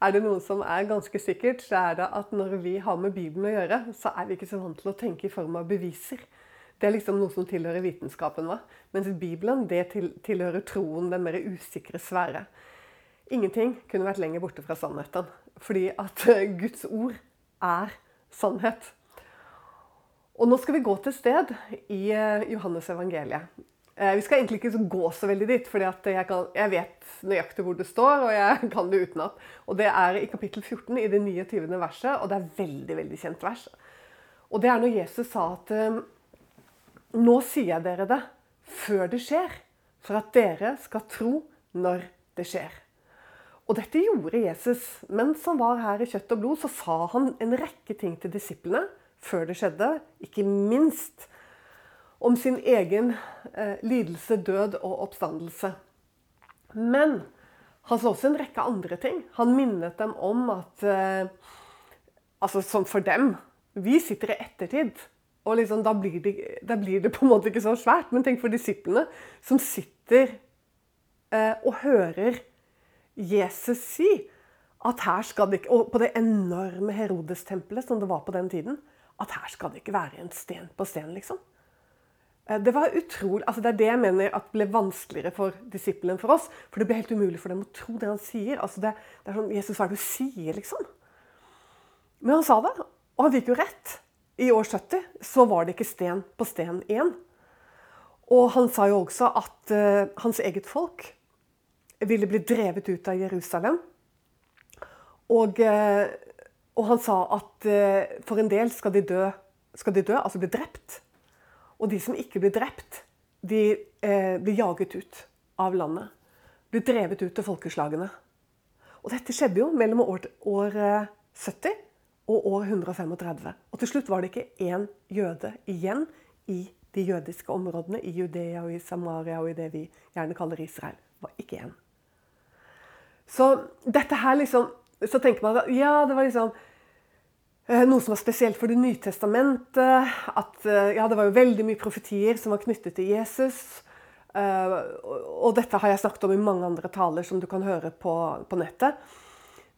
er det noe som er ganske sikkert, så er det at når vi har med Bibelen å gjøre, så er vi ikke så vant til å tenke i form av beviser. Det er liksom noe som tilhører vitenskapen. Va? Mens Bibelen det tilhører troen, den mer usikre sfære. Ingenting kunne vært lenger borte fra sannheten. Fordi at Guds ord er sannhet. Og nå skal vi gå til sted i eh, Johannes evangeliet. Eh, vi skal egentlig ikke gå så veldig dit, for jeg, jeg, vet nøyaktig hvor det står. Og jeg kan det utenat. Og det er i kapittel 14 i det 29. verset, og det er veldig veldig kjent vers. Og det er når Jesus sa at eh, Nå sier jeg dere det før det skjer, for at dere skal tro når det skjer. Og dette gjorde Jesus. Mens han var her i kjøtt og blod, så sa han en rekke ting til disiplene før det skjedde. Ikke minst om sin egen eh, lidelse, død og oppstandelse. Men han sa også en rekke andre ting. Han minnet dem om at eh, Altså som for dem Vi sitter i ettertid. Og liksom, da, blir det, da, blir det, på en måte ikke så svært. Men tenk for disiplene som sitter eh, og hører Jesus si at her skal det ikke Og på det enorme Herodes-tempelet som det var på den tiden. At her skal det ikke være en sten på sten, liksom. Eh, det var utrolig, altså det er det jeg mener at ble vanskeligere for disippelen for oss. For det ble helt umulig for dem å tro det han sier. Altså det, det, er sånn, Jesus, hva er det du sier, liksom? Men han sa det, og han fikk jo rett. I år 70 så var det ikke sten på sten igjen. Og han sa jo også at uh, hans eget folk ville bli drevet ut av Jerusalem. Og, uh, og han sa at uh, for en del skal de dø, skal de dø altså bli drept. Og de som ikke blir drept, de eh, blir jaget ut av landet. Blir drevet ut til folkeslagene. Og dette skjedde jo mellom år, år 70 eh, og år 135. Og til slutt var det ikke én jøde igjen i de jødiske områdene, i Judea og i Samaria og i det vi gjerne kaller Israel. Var ikke én. Så dette her liksom Så tenker man at ja, det var liksom noe som var spesielt for Det nye testamentet. At eh, ja, det var jo veldig mye profetier som var knyttet til Jesus. Eh, og dette har jeg snakket om i mange andre taler som du kan høre på, på nettet.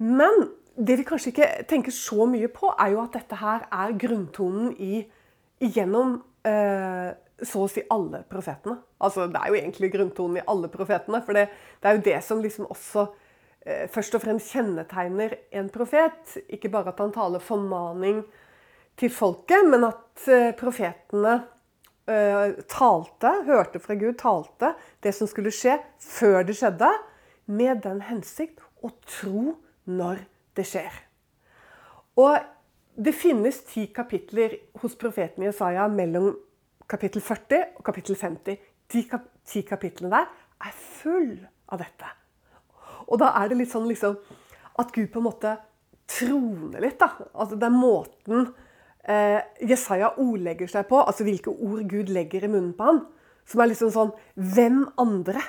Men det vi kanskje ikke tenker så mye på, er jo at dette her er grunntonen i, gjennom eh, så å si alle profetene. Altså, det er jo egentlig grunntonen i alle profetene. For det, det er jo det som liksom også Eh, først og fremst kjennetegner en profet. Ikke bare at han taler formaning til folket, men at eh, profetene uh, talte, hørte fra Gud, talte det som skulle skje, før det skjedde, med den hensikt å tro når det skjer. Og det finnes ti kapitler hos profeten Jesaja mellom kapittel 40 og kapittel 50. De ti kapitlene der er full av dette. Og da er det litt sånn liksom, at Gud på en måte troner litt. da. Altså Det er måten eh, Jesaja ordlegger seg på, altså hvilke ord Gud legger i munnen på ham, som er liksom sånn Hvem andre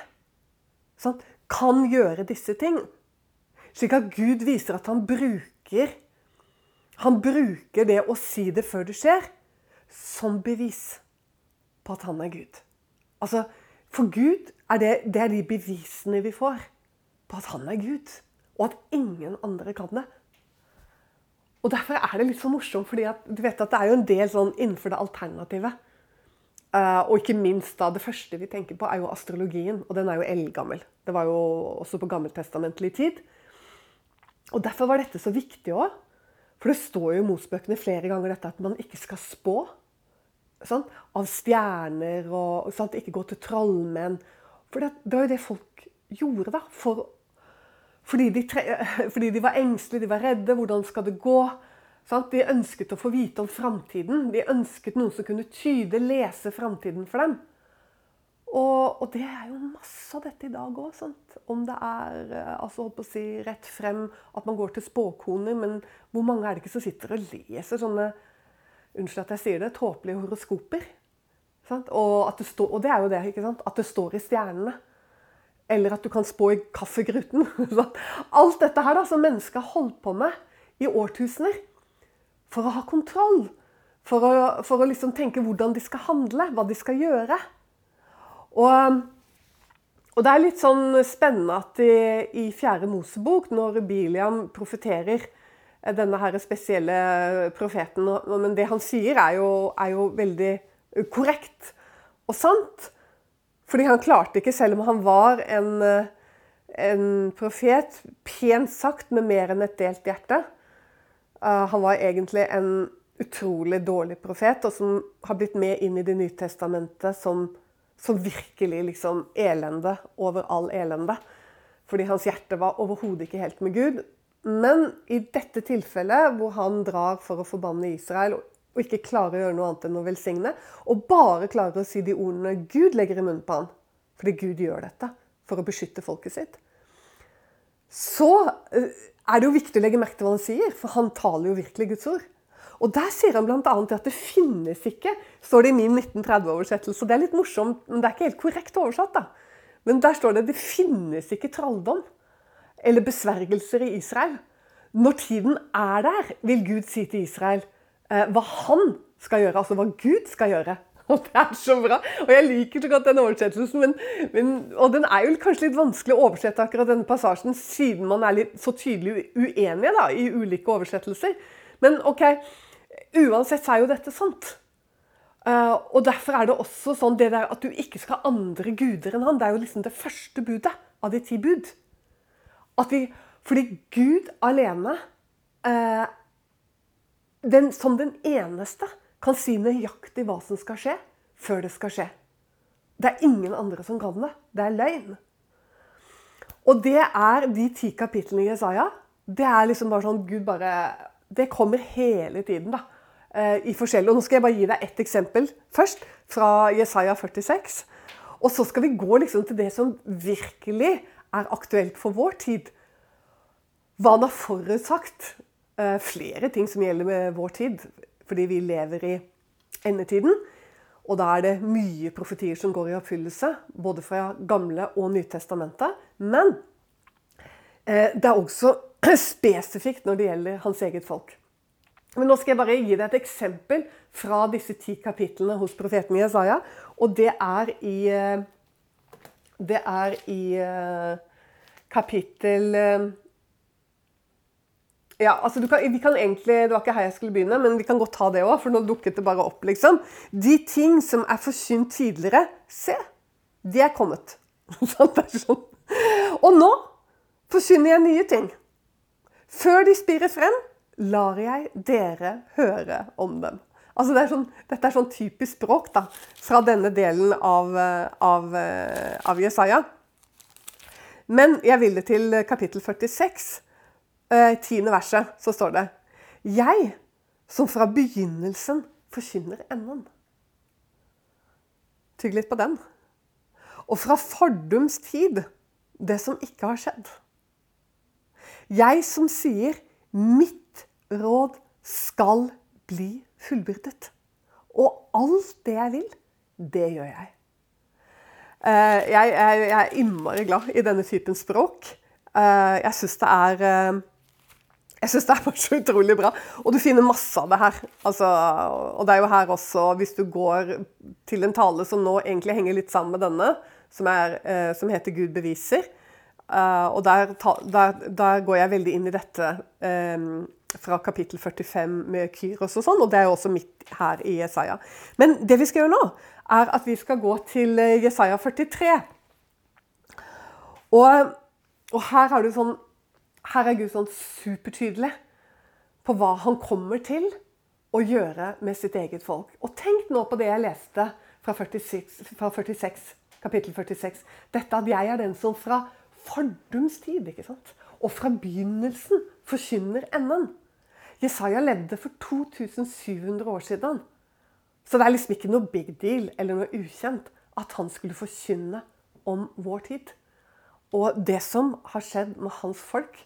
sånn, kan gjøre disse ting? Slik at Gud viser at han bruker Han bruker det å si det før det skjer, som bevis på at han er Gud. Altså, For Gud er det, det er de bevisene vi får på at han er Gud, og at ingen andre kan det. Og Derfor er det litt så morsomt, fordi du vet at det er jo en del sånn innenfor det alternative. Uh, og ikke minst da, det første vi tenker på, er jo astrologien. Og den er jo eldgammel. Det var jo også på gammeltestamentlig tid. Og Derfor var dette så viktig òg. For det står jo i Mosbøkene flere ganger dette at man ikke skal spå. Sånn, av stjerner og sånn, ikke gå til trollmenn. For det, det var jo det folk gjorde da, for fordi de, fordi de, var engstelige, de var redde. Hvordan skal det gå? Sant? De ønsket å få vite om framtiden. De ønsket noen som kunne tyde, lese framtiden for dem. Og, og, det er jo masse av dette i dag òg. Om det er altså, holdt på å si, rett frem at man går til spåkoner, men hvor mange er det ikke som sitter og leser sånne unnskyld at jeg sier det, tåpelige horoskoper? Og, det stå, og, det er jo det, ikke sant? at det står i stjernene. Eller at du kan spå i kaffegruten. Alt dette her da, som mennesker har holdt på med i årtusener for å ha kontroll. For å, for å liksom tenke hvordan de skal handle, hva de skal gjøre. Og, og det er litt sånn spennende at i, i fjerde Mosebok, når Biliam profeterer eh, denne her spesielle profeten Men det han sier, er jo, er jo veldig korrekt og sant. Fordi han klarte ikke, selv om han var en, en profet, pent sagt med mer enn et delt hjerte uh, Han var egentlig en utrolig dårlig profet, og som har blitt med inn i Det nye testamentet som som virkelig liksom elende over all elende. Fordi hans hjerte var overhodet ikke helt med Gud. Men i dette tilfellet, hvor han drar for å forbanne Israel og ikke klarer å gjøre noe annet enn å velsigne, og bare klarer å si de ordene Gud legger i munnen på han, fordi Gud gjør dette for å beskytte folket sitt, så eh, er det jo viktig å legge merke til hva han sier, for han taler jo virkelig Guds ord. Og Der sier han bl.a. at det finnes ikke, står det i min 1930-oversettelse. Det er litt morsomt, men det er ikke helt korrekt oversatt. da. Men der står det det finnes ikke tralldom eller besvergelser i Israel. Når tiden er der, vil Gud si til Israel hva han skal gjøre. Altså hva Gud skal gjøre. Og det er så bra! Og jeg liker så godt den oversettelsen. Men, men, og den er jo kanskje litt vanskelig å oversette akkurat denne passasjen, siden man er litt så tydelig uenige da, i ulike oversettelser. Men OK, uansett så er jo dette sant. Uh, og Derfor er det også sånn det der at du ikke skal ha andre guder enn han. Det er jo liksom det første budet av de ti bud. Vi, fordi Gud alene, uh, den, som den eneste, kan si nøyaktig hva som skal skje, før det skal skje. Det er ingen andre som kan det. Det er løgn. Og det er de ti kapitlene i Jesaja. Det er liksom bare sånn Gud bare Det kommer hele tiden, da. Eh, i forskjellige. Og nå skal jeg bare gi deg ett eksempel først, fra Jesaja 46. Og så skal vi gå liksom til det som virkelig er aktuelt for vår tid. Hva han har forutsagt. Eh, flere ting som gjelder med vår tid, fordi vi lever i endetiden. Og da er det mye profetier som går i oppfyllelse, både fra Gamle og Nytestamentet. Men eh, det er også spesifikt når det gjelder hans eget folk. Men nå skal jeg bare gi deg et eksempel fra disse ti kapitlene hos profeten Jesaja. Og det er i eh, Det er i kapittel ja, altså kan, vi kan egentlig, Det var ikke her jeg skulle begynne, men vi kan godt ta det òg, for nå dukket det bare opp. liksom. De ting som er forsynt tidligere, se, de er kommet. Sånn. Og nå forsyner jeg nye ting. Før de spirer frem, lar jeg dere høre om dem. Altså det er sånn, dette er sånn typisk språk da, fra denne delen av, av, av Jesaja. Men jeg vil det til kapittel 46, eh, tiende verset, så står det Jeg som fra begynnelsen forkynner enden. Tygg litt på den. Og fra fordums tid det som ikke har skjedd. Jeg som sier mitt råd skal bli fullbyrdet. Og alt det jeg vil, det gjør jeg. Eh, jeg, er innmari glad i denne typen språk. Eh, jeg syns det er eh, jeg synes det er bare så utrolig bra. Og du finner masse av det her. Altså, og det er jo her også, hvis du går til en tale som nå egentlig henger litt sammen med denne, som, er, som heter 'Gud beviser'. og der, der, der, går jeg veldig inn i dette fra kapittel 45 med Kyros og sånn, og det er jo også midt her i Jesaja. Men det vi skal gjøre nå, er at vi skal gå til eh, Jesaja 43. Og, og her, du sånn, her er Gud sånn supertydelig på hva han kommer til å gjøre med sitt eget folk. Og tenk nå på det jeg leste fra, 46, fra 46, kapittel 46. Dette at jeg er den som fra fordums tid ikke sant? og fra begynnelsen forkynner enden. Jesaja levde for 2700 år siden. Så det er liksom ikke noe big deal eller noe ukjent at han skulle forkynne om vår tid. Og det som har skjedd med hans folk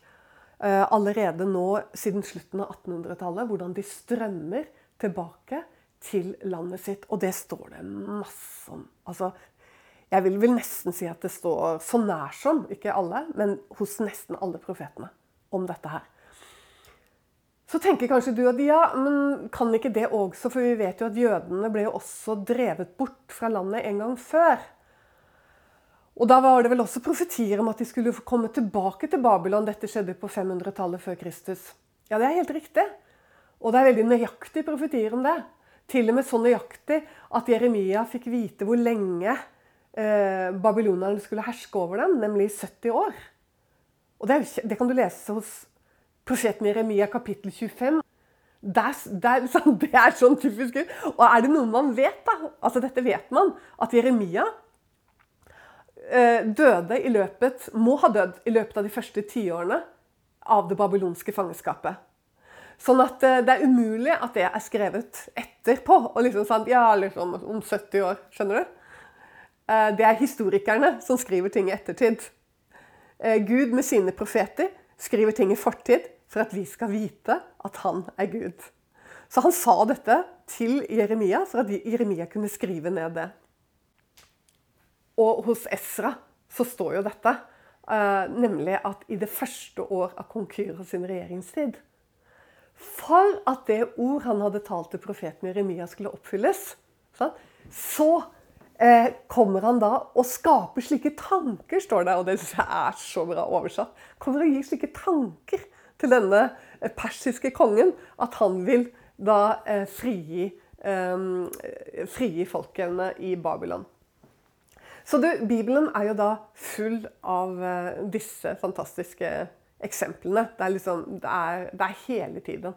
allerede nå siden slutten av 1800-tallet, hvordan de strømmer tilbake til landet sitt. Og det står det masse om. Altså, jeg vil vel nesten si at det står så nær som, ikke alle, men hos nesten alle profetene om dette her. Så tenker kanskje du at ja, men kan ikke det også? For vi vet jo at jødene ble jo også drevet bort fra landet en gang før. Og da var det vel også profetier om at de skulle komme tilbake til Babylon. Dette skjedde på 500-tallet før Kristus. Ja, det er helt riktig. Og det er veldig nøyaktige profetier om det. Til og med så nøyaktig at Jeremia fikk vite hvor lenge eh, babylonerne skulle herske over dem, nemlig 70 år. Og det, er, det kan du lese hos profeten Jeremia kapittel 25. Det er, det, er, sånn typisk Og er det noe man vet, da? Altså Dette vet man. At Jeremia døde i løpet, må ha dødd i løpet av de første tiårene av det babylonske fangenskapet. Sånn at eh, det er umulig at det er skrevet etterpå. og liksom sånn, Ja, liksom om 70 år. Skjønner du? Eh, det er historikerne som skriver ting i ettertid. Gud med sine profeter skriver ting i fortid for at vi skal vite at han er Gud. Så han sa dette til Jeremia for at Jeremia kunne skrive ned det. Og hos Esra så står jo dette, uh, nemlig at i det første år av kong Kyra sin regjeringstid For at det ord han hadde talt til profeten Jeremia skulle oppfylles, så, uh, kommer han da og skaper slike tanker, står det. Og det syns jeg er så bra oversatt. Kommer og gir slike tanker til denne eh, persiske kongen at han vil da frigi, frigi folkene i Babylon. Så du, Bibelen er jo da full av uh, disse fantastiske eksemplene. Det er, liksom, det er, det er hele tiden.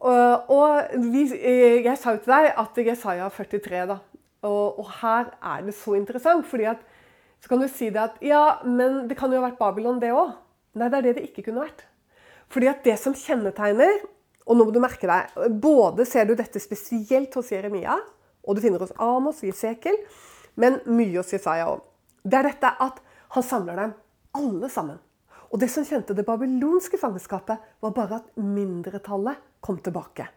Og, og vi, eh, jeg sa jo til deg at Jesaja 43, da. Og, og, her er det så interessant. fordi at så kan du si det at ja, men det kan jo ha vært Babylon, det òg. Nei, det er det det ikke kunne vært. Fordi at det som kjennetegner Og nå må du merke deg Både ser du dette spesielt hos Jeremia, og du finner hos Amos og Jesekel men mye hos Jesaja òg. Det er dette at han samler dem alle sammen. Og det som kjente det babylonske fangenskapet, var bare at mindretallet kom tilbake.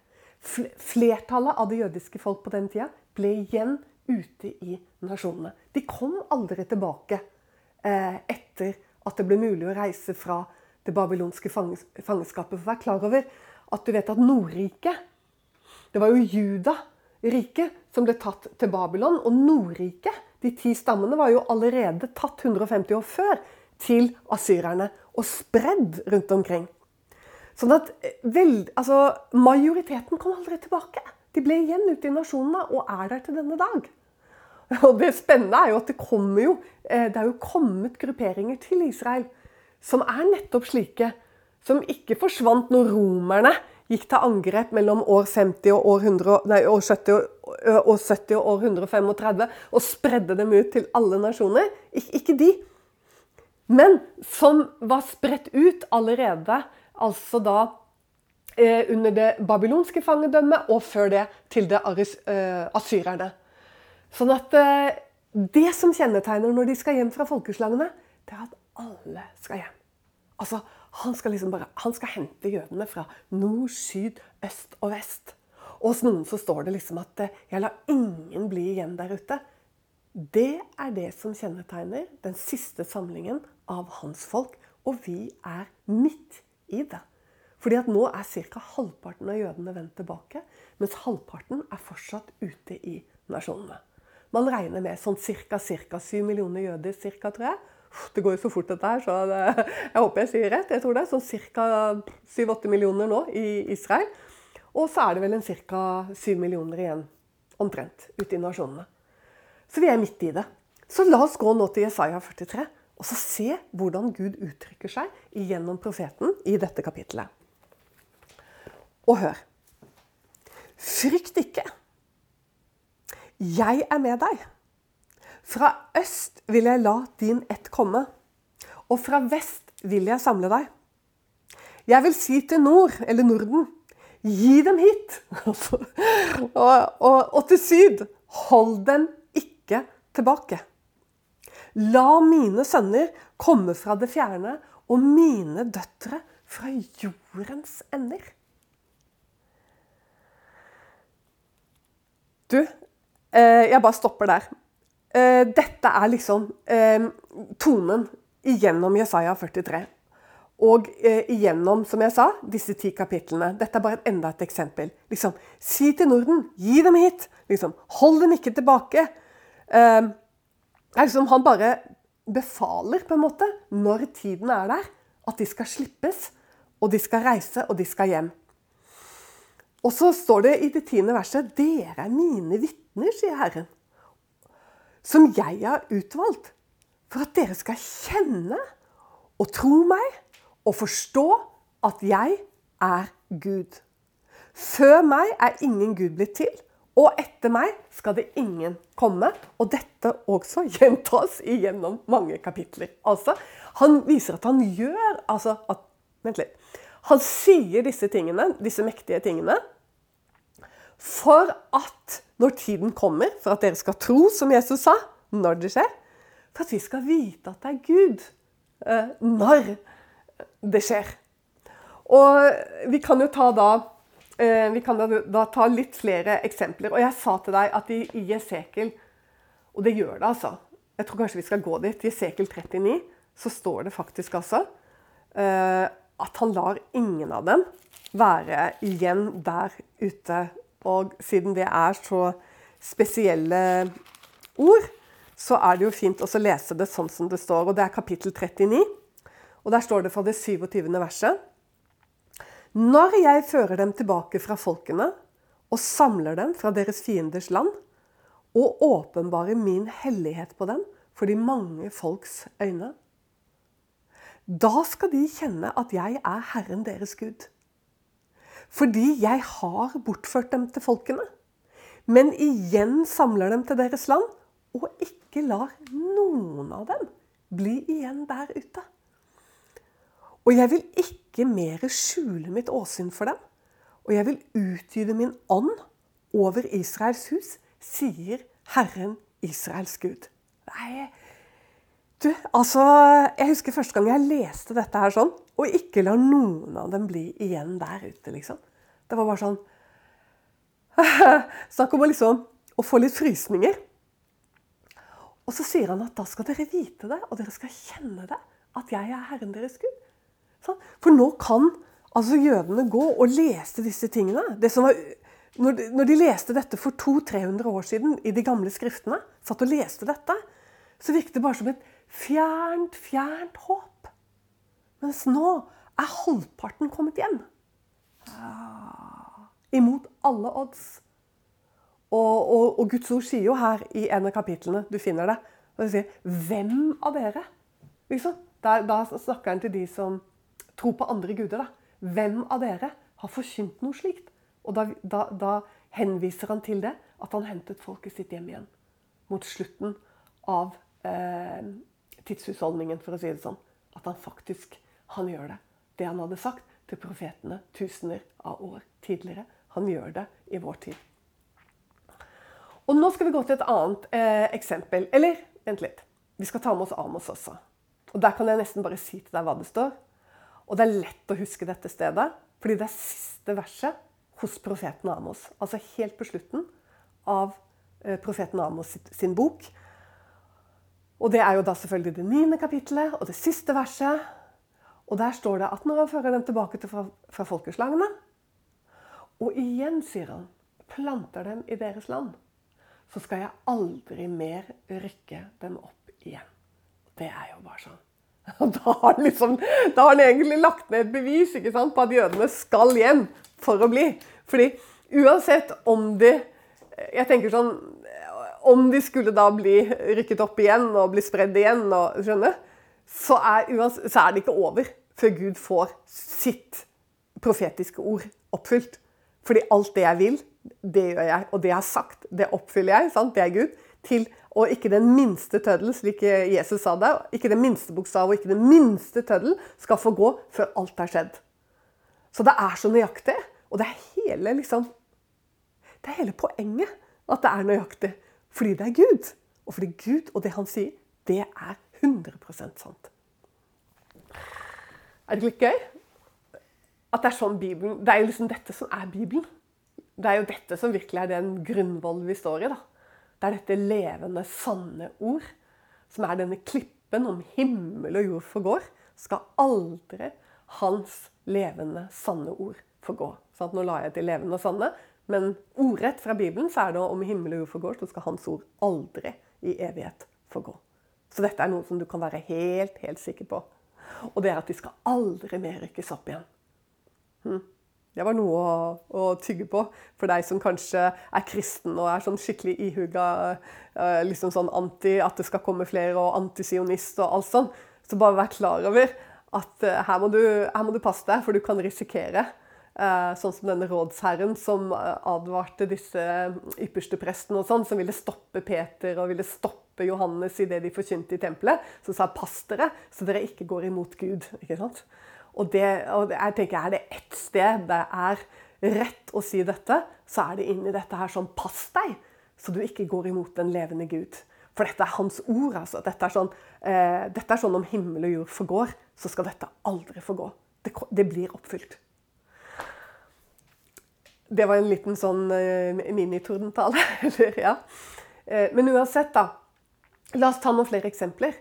Flertallet av det jødiske folk på den tida ble igjen ute i nasjonene. De kom aldri tilbake eh, etter at det ble mulig å reise fra det babylonske fangenskapet. For vær klar over at du vet at Nordriket Det var jo Juda riket som ble tatt til Babylon. Og Nordriket, de ti stammene, var jo allerede tatt 150 år før til asyrerne og spredd rundt omkring. Sånn at eh, vel, altså, majoriteten kom aldri tilbake. De ble igjen ute i nasjonene og er der til denne dag. Og det spennende er jo at det kommer jo eh, Det er jo kommet grupperinger til Israel som er nettopp slike. Som ikke forsvant når romerne gikk til angrep mellom år 50 og år, 100, nei, år 70, år 70 og år 135 og spredde dem ut til alle nasjoner. Ik ikke de. Men som var spredt ut allerede, altså da eh, under det babylonske fangedømmet, og før det til det eh, asyrerne. Sånn at eh, det som kjennetegner når de skal hjem fra folkeslagene, det er at alle skal hjem. Altså, han skal, liksom bare, han skal hente jødene fra nord, syd, øst og vest. Og hos noen så står det liksom at eh, 'jeg lar ingen bli igjen der ute'. Det er det som kjennetegner den siste samlingen av hans folk. Og vi er midt i det. Fordi at nå er ca. halvparten av jødene vendt tilbake, mens halvparten er fortsatt ute i nasjonene. Man regner med sånn ca. 7 millioner jøder, cirka, tror jeg. Det går jo så fort, dette her, så det, jeg håper jeg sier rett. Jeg tror det er sånn ca. 7-8 millioner nå i Israel. Og så er det vel en ca. 7 millioner igjen, omtrent, ute i nasjonene. Så vi er midt i det. Så la oss gå nå til Jesaja 43 og så se hvordan Gud uttrykker seg gjennom profeten i dette kapittelet. Og hør. Frykt ikke. Jeg er med deg. Fra øst vil jeg la din ett komme, og fra vest vil jeg samle deg. Jeg vil si til nord, eller Norden, gi dem hit. og, og, og til syd, hold dem ikke tilbake. La mine sønner komme fra det fjerne, og mine døtre fra jordens ender. Du, eh, jeg bare stopper der. Eh, dette er liksom eh, tonen igjennom Jesaja 43. Og eh, igjennom, som jeg sa, disse ti kapitlene. Dette er bare enda et eksempel. Liksom, Si til Norden, gi dem hit! Liksom, hold dem ikke tilbake. Liksom Han bare befaler, på en måte, når tiden er der, at de skal slippes, og de skal reise, og de skal hjem. Og så står det i det tiende verset Dere er mine vitner, sier Herren, som jeg har utvalgt, for at dere skal kjenne og tro meg og forstå at jeg er Gud. Før meg er ingen Gud blitt til, og etter meg skal det ingen komme. Og dette også gjentas igjennom mange kapitler. Altså, Han viser at han gjør altså at, Vent litt. Han sier disse tingene, disse mektige tingene for at når tiden kommer, for at dere skal tro, som Jesus sa, når det skjer, for at vi skal vite at det er Gud eh, når det skjer. Og vi kan jo ta da Eh, vi kan da, ta litt flere eksempler. Og jeg sa til deg at i, i Jesekel Og det gjør det, altså. Jeg tror kanskje vi skal gå dit. I Jesekel 39 så står det faktisk altså uh, at han lar ingen av dem være igjen der ute. Og siden det er så spesielle ord, så er det jo fint å lese det sånn som det står. Og det er kapittel 39. Og der står det fra det 27. verset. Når jeg fører dem tilbake fra folkene og samler dem fra deres fienders land, og åpenbarer min hellighet på dem for de mange folks øyne, da skal de kjenne at jeg er Herren deres Gud. Fordi jeg har bortført dem til folkene, men igjen samler dem til deres land, og ikke lar noen av dem bli igjen der ute. Og jeg vil ikke mer skjule mitt åsyn for dem. Og jeg vil utgyte min ånd over Israels hus, sier Herren Israels Gud. Nei, du, altså Jeg husker første gang jeg leste dette her sånn, og ikke la noen av dem bli igjen der ute, liksom. Det var bare sånn Snakk om å liksom å få litt frysninger. Og så sier han at da skal dere vite det, og dere skal kjenne det, at jeg er Herren deres Gud. For nå kan altså jødene gå og lese disse tingene. Var, når de leste dette for 200-300 år siden i de gamle skriftene, satt og leste dette, så virket det bare som et fjernt, fjernt håp. Mens nå er halvparten kommet hjem. Ah, imot alle odds. Og, og, og, Guds ord sier jo her i en av kapitlene, du finner det, og sier 'Hvem av dere?' Liksom. Da, da snakker han til de som tror på andre guder. da. Hvem av dere har forkynt noe slikt? Og da, da, da, henviser han til det, at han hentet folket sitt hjem igjen. Mot slutten av eh, tidshusholdningen, for å si det sånn. At han faktisk han gjør det. Det han hadde sagt til profetene tusener av år tidligere. Han gjør det i vår tid. Og Nå skal vi gå til et annet eh, eksempel. Eller vent litt. Vi skal ta med oss Amos også. Og Der kan jeg nesten bare si til deg hva det står. Og det er lett å huske dette stedet, fordi det er siste verset hos profeten Amos. Altså helt på slutten av eh, profeten Amos sin bok. Og det er jo da selvfølgelig det niende kapittelet og det siste verset. Og der står det at når han fører dem tilbake til fra, fra folkeslagene Og igjen, sier han, planter dem i deres land, så skal jeg aldri mer rykke dem opp igjen. Det er jo bare sånn. Da har, liksom, da har han egentlig lagt ned et bevis sant, på at jødene skal hjem for å bli. Fordi uansett om de jeg tenker sånn, Om de skulle da bli rykket opp igjen og bli spredd igjen, og, skjønner, så, er, så er det ikke over før Gud får sitt profetiske ord oppfylt. Fordi alt det jeg vil, det gjør jeg. Og det jeg har sagt, det oppfyller jeg. Sant? Det er Gud. Til og ikke den minste tøddel, slik Jesus sa det. Ikke den minste bokstav og ikke den minste tøddel skal få gå før alt er skjedd. Så det er så nøyaktig. Og det er hele, liksom, det er hele poenget at det er nøyaktig. Fordi det er Gud. Og fordi Gud og det han sier, det er 100% sant. Er det ikke gøy? At det er sånn Bibelen Det er jo liksom dette som er Bibelen. Det er jo dette som virkelig er den grunnvoll vi står i. da. Det er dette levende, sanne ord, som er denne klippen om himmel og jord forgår, skal aldri hans levende, sanne ord forgå. Sånn, nå la jeg til levende og sanne, men ordrett fra Bibelen så er det om himmel og jord forgår, så skal hans ord aldri i evighet forgå. Så dette er noe som du kan være helt, helt sikker på. Og det er at de skal aldri mer rykkes opp igjen. Hm. Det var noe å, å, tygge på for deg som kanskje er kristen og er sånn skikkelig ihuga eh, liksom sånn anti at det skal komme flere, og antisionist og alt sånn. Så bare vær klar over at uh, her, må du, her, må du, passe deg, for du kan risikere. Uh, sånn som denne rådsherren som advarte disse ypperste prestene sånn, som ville stoppe Peter og ville stoppe Johannes i det de forkynte i tempelet. Så sa pass dere, så dere ikke går imot Gud. ikke sant? Og, det, og jeg tenker, er det ett sted det er rett å si dette, så er det inni dette her sånn Pass deg, så du ikke går imot den levende Gud. For dette er hans ord. altså. Dette er sånn, eh, dette er sånn om himmel og jord forgår, så skal dette aldri forgå. Det, det blir oppfylt. Det var en liten sånn eh, minitordentale. ja. eh, men uansett, da. La oss ta noen flere eksempler.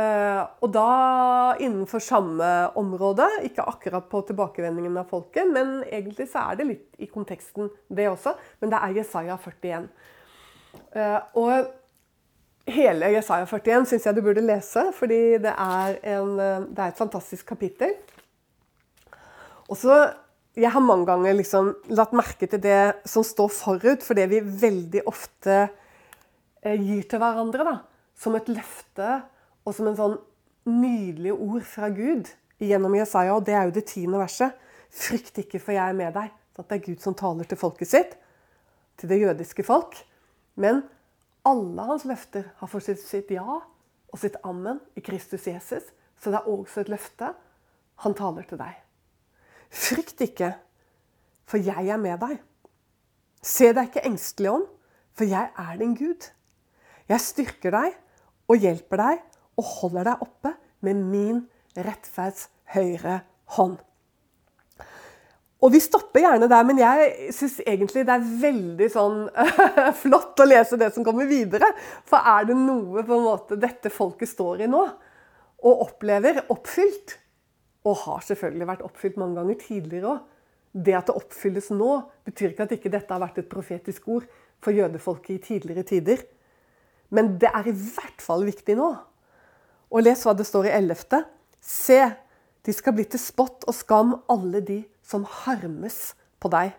Uh, og da innenfor samme område, ikke akkurat på tilbakevendingen av folket, men egentlig så er det litt i konteksten, det også. Men det er Jesaja 41. Uh, og hele Jesaja 41 syns jeg du burde lese, fordi det er, en, det er et fantastisk kapittel. Og så Jeg har mange ganger liksom latt merke til det som står forut for det vi veldig ofte gir til hverandre, da, som et løfte og som en sånn nydelig ord fra Gud gjennom Jesaja, og det er jo det tiende verset. Frykt ikke, for jeg er med deg. Så det er Gud som taler til folket sitt, til det jødiske folk. Men alle hans løfter har fått sitt ja og sitt amen i Kristus Jesus. Så det er også et løfte. Han taler til deg. Frykt ikke, for jeg er med deg. Se deg ikke engstelig om, for jeg er din Gud. Jeg styrker deg og hjelper deg og holder deg oppe med min rettferds høyre hånd. Og vi stopper gjerne der, men jeg syns egentlig det er veldig sånn flott å lese det som kommer videre. For er det noe på en måte dette folket står i nå, og opplever oppfylt, og har selvfølgelig vært oppfylt mange ganger tidligere òg Det at det oppfylles nå, betyr ikke at ikke dette har vært et profetisk ord for jødefolket i tidligere tider. Men det er i hvert fall viktig nå. Og les hva det står i 11. Se, de skal bli til spott og skam, alle de som harmes på deg.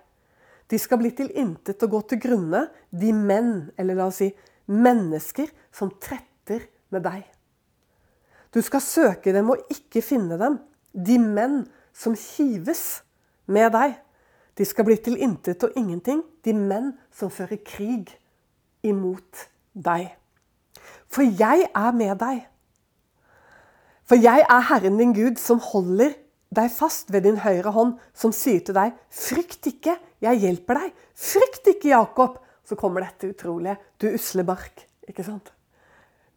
De skal bli til intet og gå til grunne, de menn, eller la oss si mennesker, som tretter med deg. Du skal søke dem og ikke finne dem, de menn som hives med deg. De skal bli til intet og ingenting, de menn som fører krig imot deg. For jeg er med deg. For jeg er Herren din Gud, som holder deg fast ved din høyre hånd, som sier til deg, frykt ikke, jeg hjelper deg. Frykt ikke, Jakob. Så kommer dette utrolige, du usle bark. Ikke sant?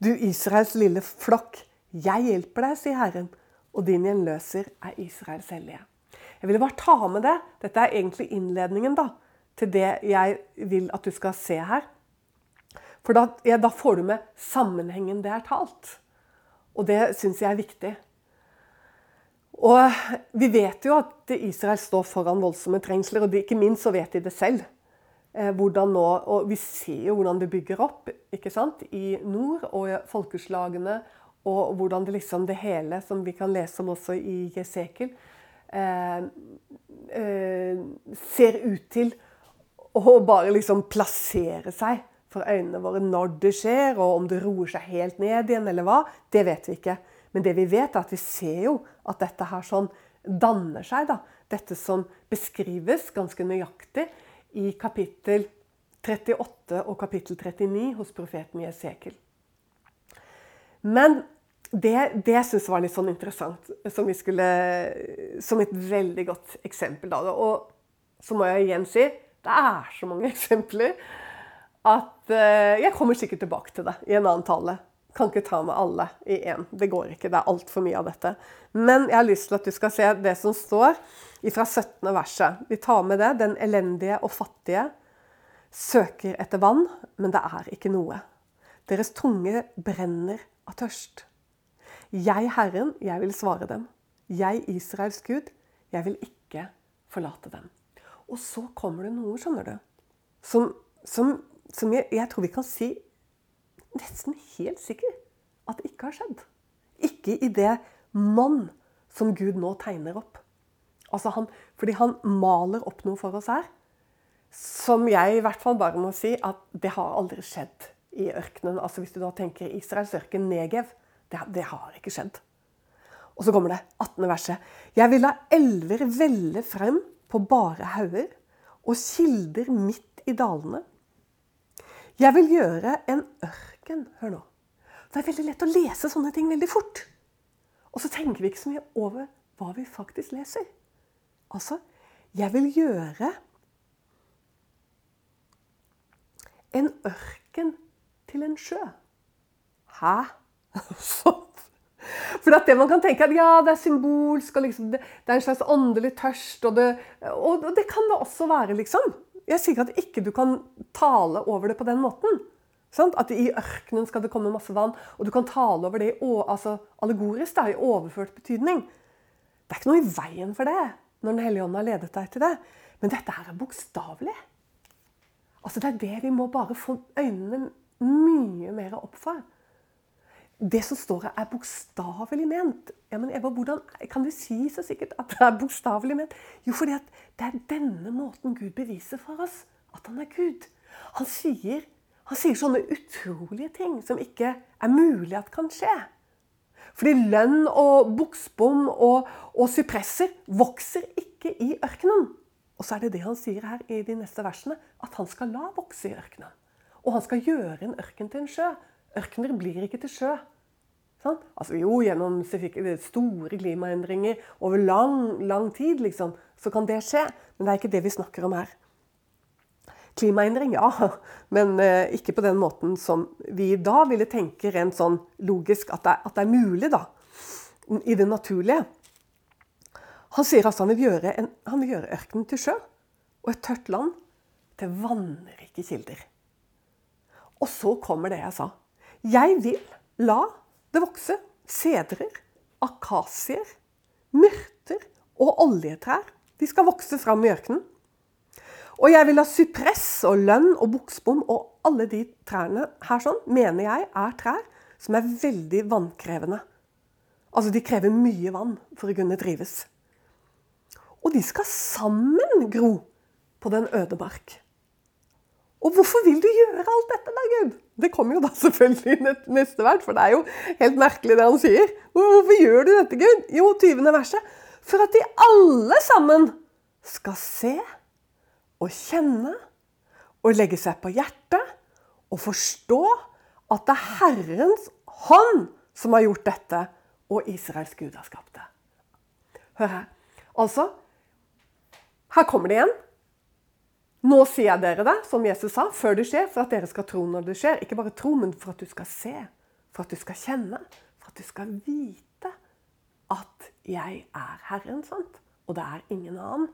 Du Israels lille flokk, jeg hjelper deg, sier Herren, og din gjenløser er Israels hellige. Jeg ville bare ta med det. Dette er egentlig innledningen da, til det jeg vil at du skal se her. For da, ja, da får du med sammenhengen det er talt. Og det syns jeg er viktig. Og vi vet jo at Israel står foran voldsomme trengsler, og ikke minst så vet de det selv. Eh, nå, og Vi ser jo hvordan det bygger opp i nord og folkeslagene. Og hvordan det liksom det hele, som vi kan lese om også i Jesekel, eh, eh, ser ut til å bare liksom plassere seg for øynene våre når det skjer, og om det roer seg helt ned igjen, eller hva, det vet vi ikke. Men det vi vet, er at vi ser jo at dette her sånn danner seg. da. Dette som beskrives ganske nøyaktig i kapittel 38 og kapittel 39 hos profeten Jesekel. Men det, det jeg var litt sånn interessant, som, skulle, som et veldig godt eksempel da, Og så må jeg igjen si det er så mange eksempler at uh, jeg kommer sikkert tilbake til det i en annen tale. Kan ikke ta med alle i én. Det går ikke. Det er altfor mye av dette. Men jeg har lyst til at du skal se det som står fra 17. verset. Vi tar med det. Den elendige og fattige søker etter vann, men det er ikke noe. Deres tunge brenner av tørst. Jeg, Herren, jeg vil svare dem. Jeg, Israels Gud, jeg vil ikke forlate dem. Og så kommer det noe, skjønner du, som, som som jeg, jeg, tror vi kan si nesten helt sikkert at det ikke har skjedd. Ikke i det mann som Gud nå tegner opp. Altså han, fordi han maler opp noe for oss her som jeg i hvert fall bare må si at det har aldri skjedd i ørkenen. Altså Hvis du da tenker Israels ørken, Negev, det, det har ikke skjedd. Og så kommer det 18. verset. Jeg vil la elver velle frem på bare hauger og kilder midt i dalene. Jeg vil gjøre en ørken Hør nå. Det er veldig lett å lese sånne ting veldig fort. Og så tenker vi ikke så mye over hva vi faktisk leser. Altså, jeg vil gjøre en ørken til en sjø. Hæ? For det man kan tenke at ja, det er symbolsk, og liksom, det, er en slags åndelig tørst. Og det, og, det, kan det også være, liksom. Jeg sier at ikke du kan tale over det på den måten. Sant? At i ørkenen skal det komme masse vann. Og du kan tale over det altså, allegorisk, da, i overført betydning. Det er ikke noe i veien for det når Den hellige ånd har ledet deg til det. Men dette her er bokstavelig. Altså Det er det vi må bare få øynene mye mer opp for. Det som står her, er bokstavelig ment. Ja, men Eva, hvordan kan du si så sikkert at det er bokstavelig ment? Jo, fordi det er denne måten Gud beviser for oss at han er Gud. Han sier, han sier sånne utrolige ting som ikke er mulig at kan skje. Fordi lønn og buksbom og, og sypresser vokser ikke i ørkenen. Og så er det det han sier her i de neste versene, at han skal la vokse i ørkenen. Og han skal gjøre en ørken til en sjø. Ørkener blir ikke til sjø. Sånn? Altså Jo, gjennom store klimaendringer over lang, lang tid, liksom, så kan det skje. Men det er ikke det vi snakker om her. Klimaendring, ja, men eh, ikke på den måten som vi da ville tenke rent sånn logisk at det, at det er mulig, da. I det naturlige. Han sier altså han vil gjøre, en, han vil gjøre ørkenen til sjø og et tørt land til vannrike kilder. Og så kommer det jeg sa. Jeg vil la det vokse sedrer, akasier, myrter og oljetrær. De skal vokse fram i ørkenen. Og jeg vil ha sypress og lønn og buksbom og alle de trærne her sånn, mener jeg er trær som er veldig vannkrevende. Altså de krever mye vann for å kunne drives. Og de skal sammen gro på den øde mark. Og hvorfor vil du gjøre alt dette, da, Gud? Det kommer jo da selvfølgelig neste vers, for det er jo helt merkelig det han sier. Hvorfor gjør du dette, Gud? Jo, 20. verset. For at de alle sammen skal se og kjenne og legge seg på hjertet og forstå at det er Herrens hånd som har gjort dette, og Israels Gud har skapt det. Hør her. Altså, her kommer det igjen. Nå sier jeg dere det, som Jesus sa, før det skjer, for at dere skal tro når det skjer. Ikke bare tro, men for at du skal se, for at du skal kjenne, for at du skal vite at jeg er Herren. sant? Og det er ingen annen.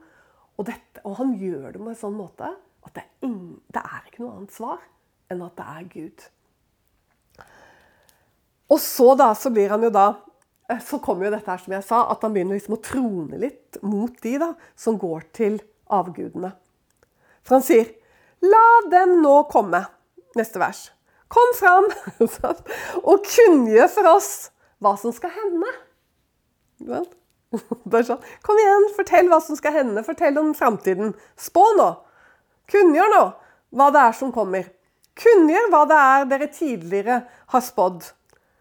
Og, dette, og han gjør det på en sånn måte at det er, ingen, det er ikke noe annet svar enn at det er Gud. Og så da, så blir han jo da Eh, så kommer jo dette her som jeg sa, at han begynner liksom å trone litt mot de da, som går til avgudene. For han sier 'La dem nå komme'. Neste vers. Kom fram og kunngjør for oss hva som skal hende. Sånn. Kom igjen, fortell hva som skal hende. Fortell om framtiden. Spå nå. Kunngjør nå hva det er som kommer. Kunngjør hva det er dere tidligere har spådd.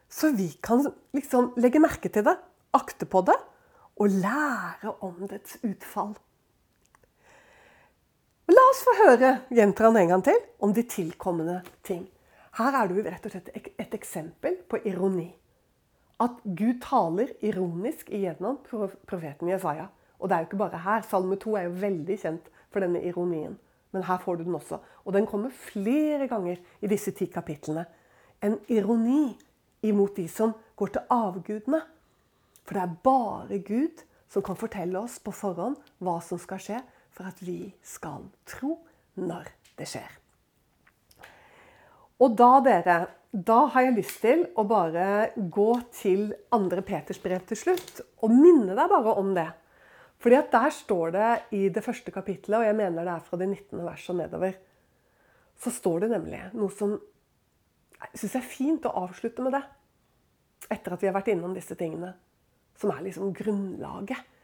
Så vi kan liksom legge merke til det, akte på det og lære om dets utfall. La oss få høre, gjentar han en gang til, om de tilkommende ting. Her er det rett og slett et eksempel på ironi. At Gud taler ironisk igjennom profeten Jesaja. Og det er jo ikke bare her. Salme 2 er jo veldig kjent for denne ironien. Men her får du den også. Og den kommer flere ganger i disse ti kapitlene. En ironi imot de som går til avgudene. For det er bare Gud som kan fortelle oss på forhånd hva som skal skje, for at vi skal tro når det skjer. Og da, dere, da har jeg lyst til å bare gå til andre Peters brev til slutt. Og minne deg bare om det. Fordi at der står det i det første kapittelet, og jeg mener det er fra det 19. verset og nedover, så står det nemlig noe som jeg syns er fint å avslutte med det. etter at vi har vært innom disse tingene, som er liksom grunnlaget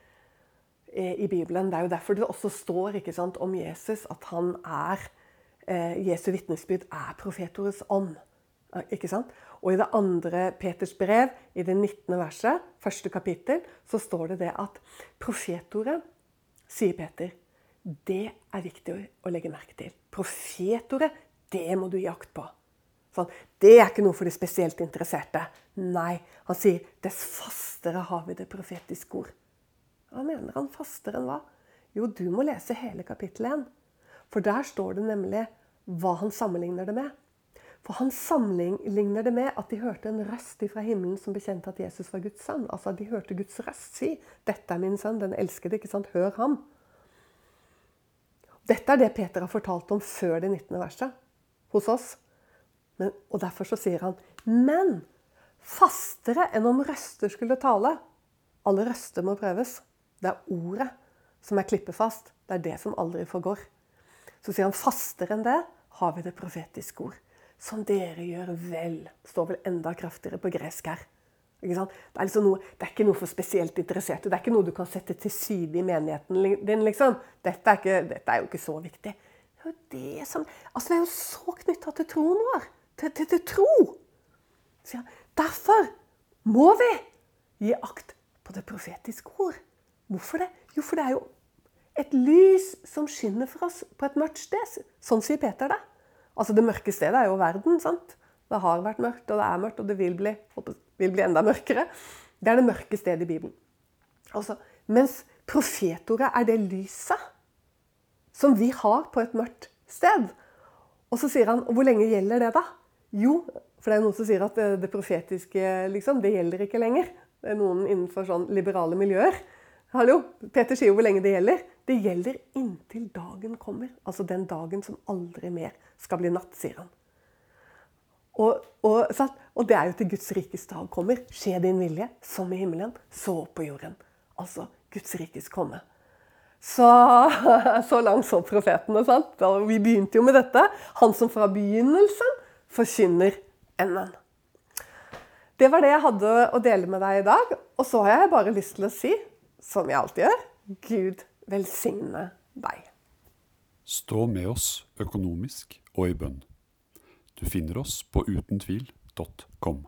i Bibelen. Det er jo derfor det også står sant, om Jesus at han er eh, Jesu vitnesbyrd er profetorets ånd. Ikke sant? Og i det andre Peters brev, i det 19. verset, første kapittel, så står det det at profetordet, sier Peter, det er viktig å legge merke til. Profetordet, det må du gi akt på. Sånn, det er ikke noe for de spesielt interesserte. Nei, han sier dess fastere har vi det profetiske ord. Hva mener han fastere enn hva? Jo, du må lese hele kapittel 1. For der står det nemlig hva han sammenligner det med. For han sammenligner det med at de hørte en røst fra himmelen som bekjente at Jesus var Guds sønn. Altså De hørte Guds røst si 'Dette er min sønn, den elskede'. ikke sant? Hør ham. Dette er det Peter har fortalt om før det 19. verset hos oss. Men, og Derfor så sier han 'men fastere enn om røster skulle tale'. Alle røster må prøves. Det er ordet som er klippefast. Det er det som aldri forgår. Så sier han fastere enn det har vi det profetiske ord som dere gjør vel. Står vel enda kraftigere på gresk her. Det er, liksom noe, det er, ikke noe for spesielt interesserte. Det er ikke noe du kan sette til side i menigheten din. liksom. Dette er, ikke, dette er jo ikke så viktig. Det er jo det som, altså vi er jo så knytta til troen vår. Til, til, til tro. Så ja, derfor må vi gi akt på det profetiske ord. Hvorfor det? Jo, for det er jo et lys som skinner for oss på et mørkt sted. Sånn sier Peter det. Altså Det mørke stedet er jo verden. sant? Det har vært mørkt, og det er mørkt, og det vil bli, vil bli enda mørkere. Det er det mørke stedet i Bibelen. Altså, mens profetordet er det lyset som vi har på et mørkt sted. Og så sier han og hvor lenge gjelder det, da? Jo, for det er noen som sier at det, det profetiske liksom, det gjelder ikke lenger. Det er noen innenfor sånn liberale miljøer. Hallo, Peter sier jo hvor lenge det gjelder. Det gjelder inntil dagen kommer. Altså den dagen som aldri mer skal bli natt, sier han. Og, og, og det er jo til Guds rikes dag kommer. Skje din vilje, som i himmelen, så på jorden. Altså Guds rikes komme. Så, så langt så profetene. sant? Da vi begynte jo med dette. Han som fra begynnelsen forkynner enden. Det var det jeg hadde å dele med deg i dag. Og så har jeg bare lyst til å si, som jeg alltid gjør, Gud velsigne deg. Stå med oss økonomisk og i bønn. Du finner oss på utentvil.com.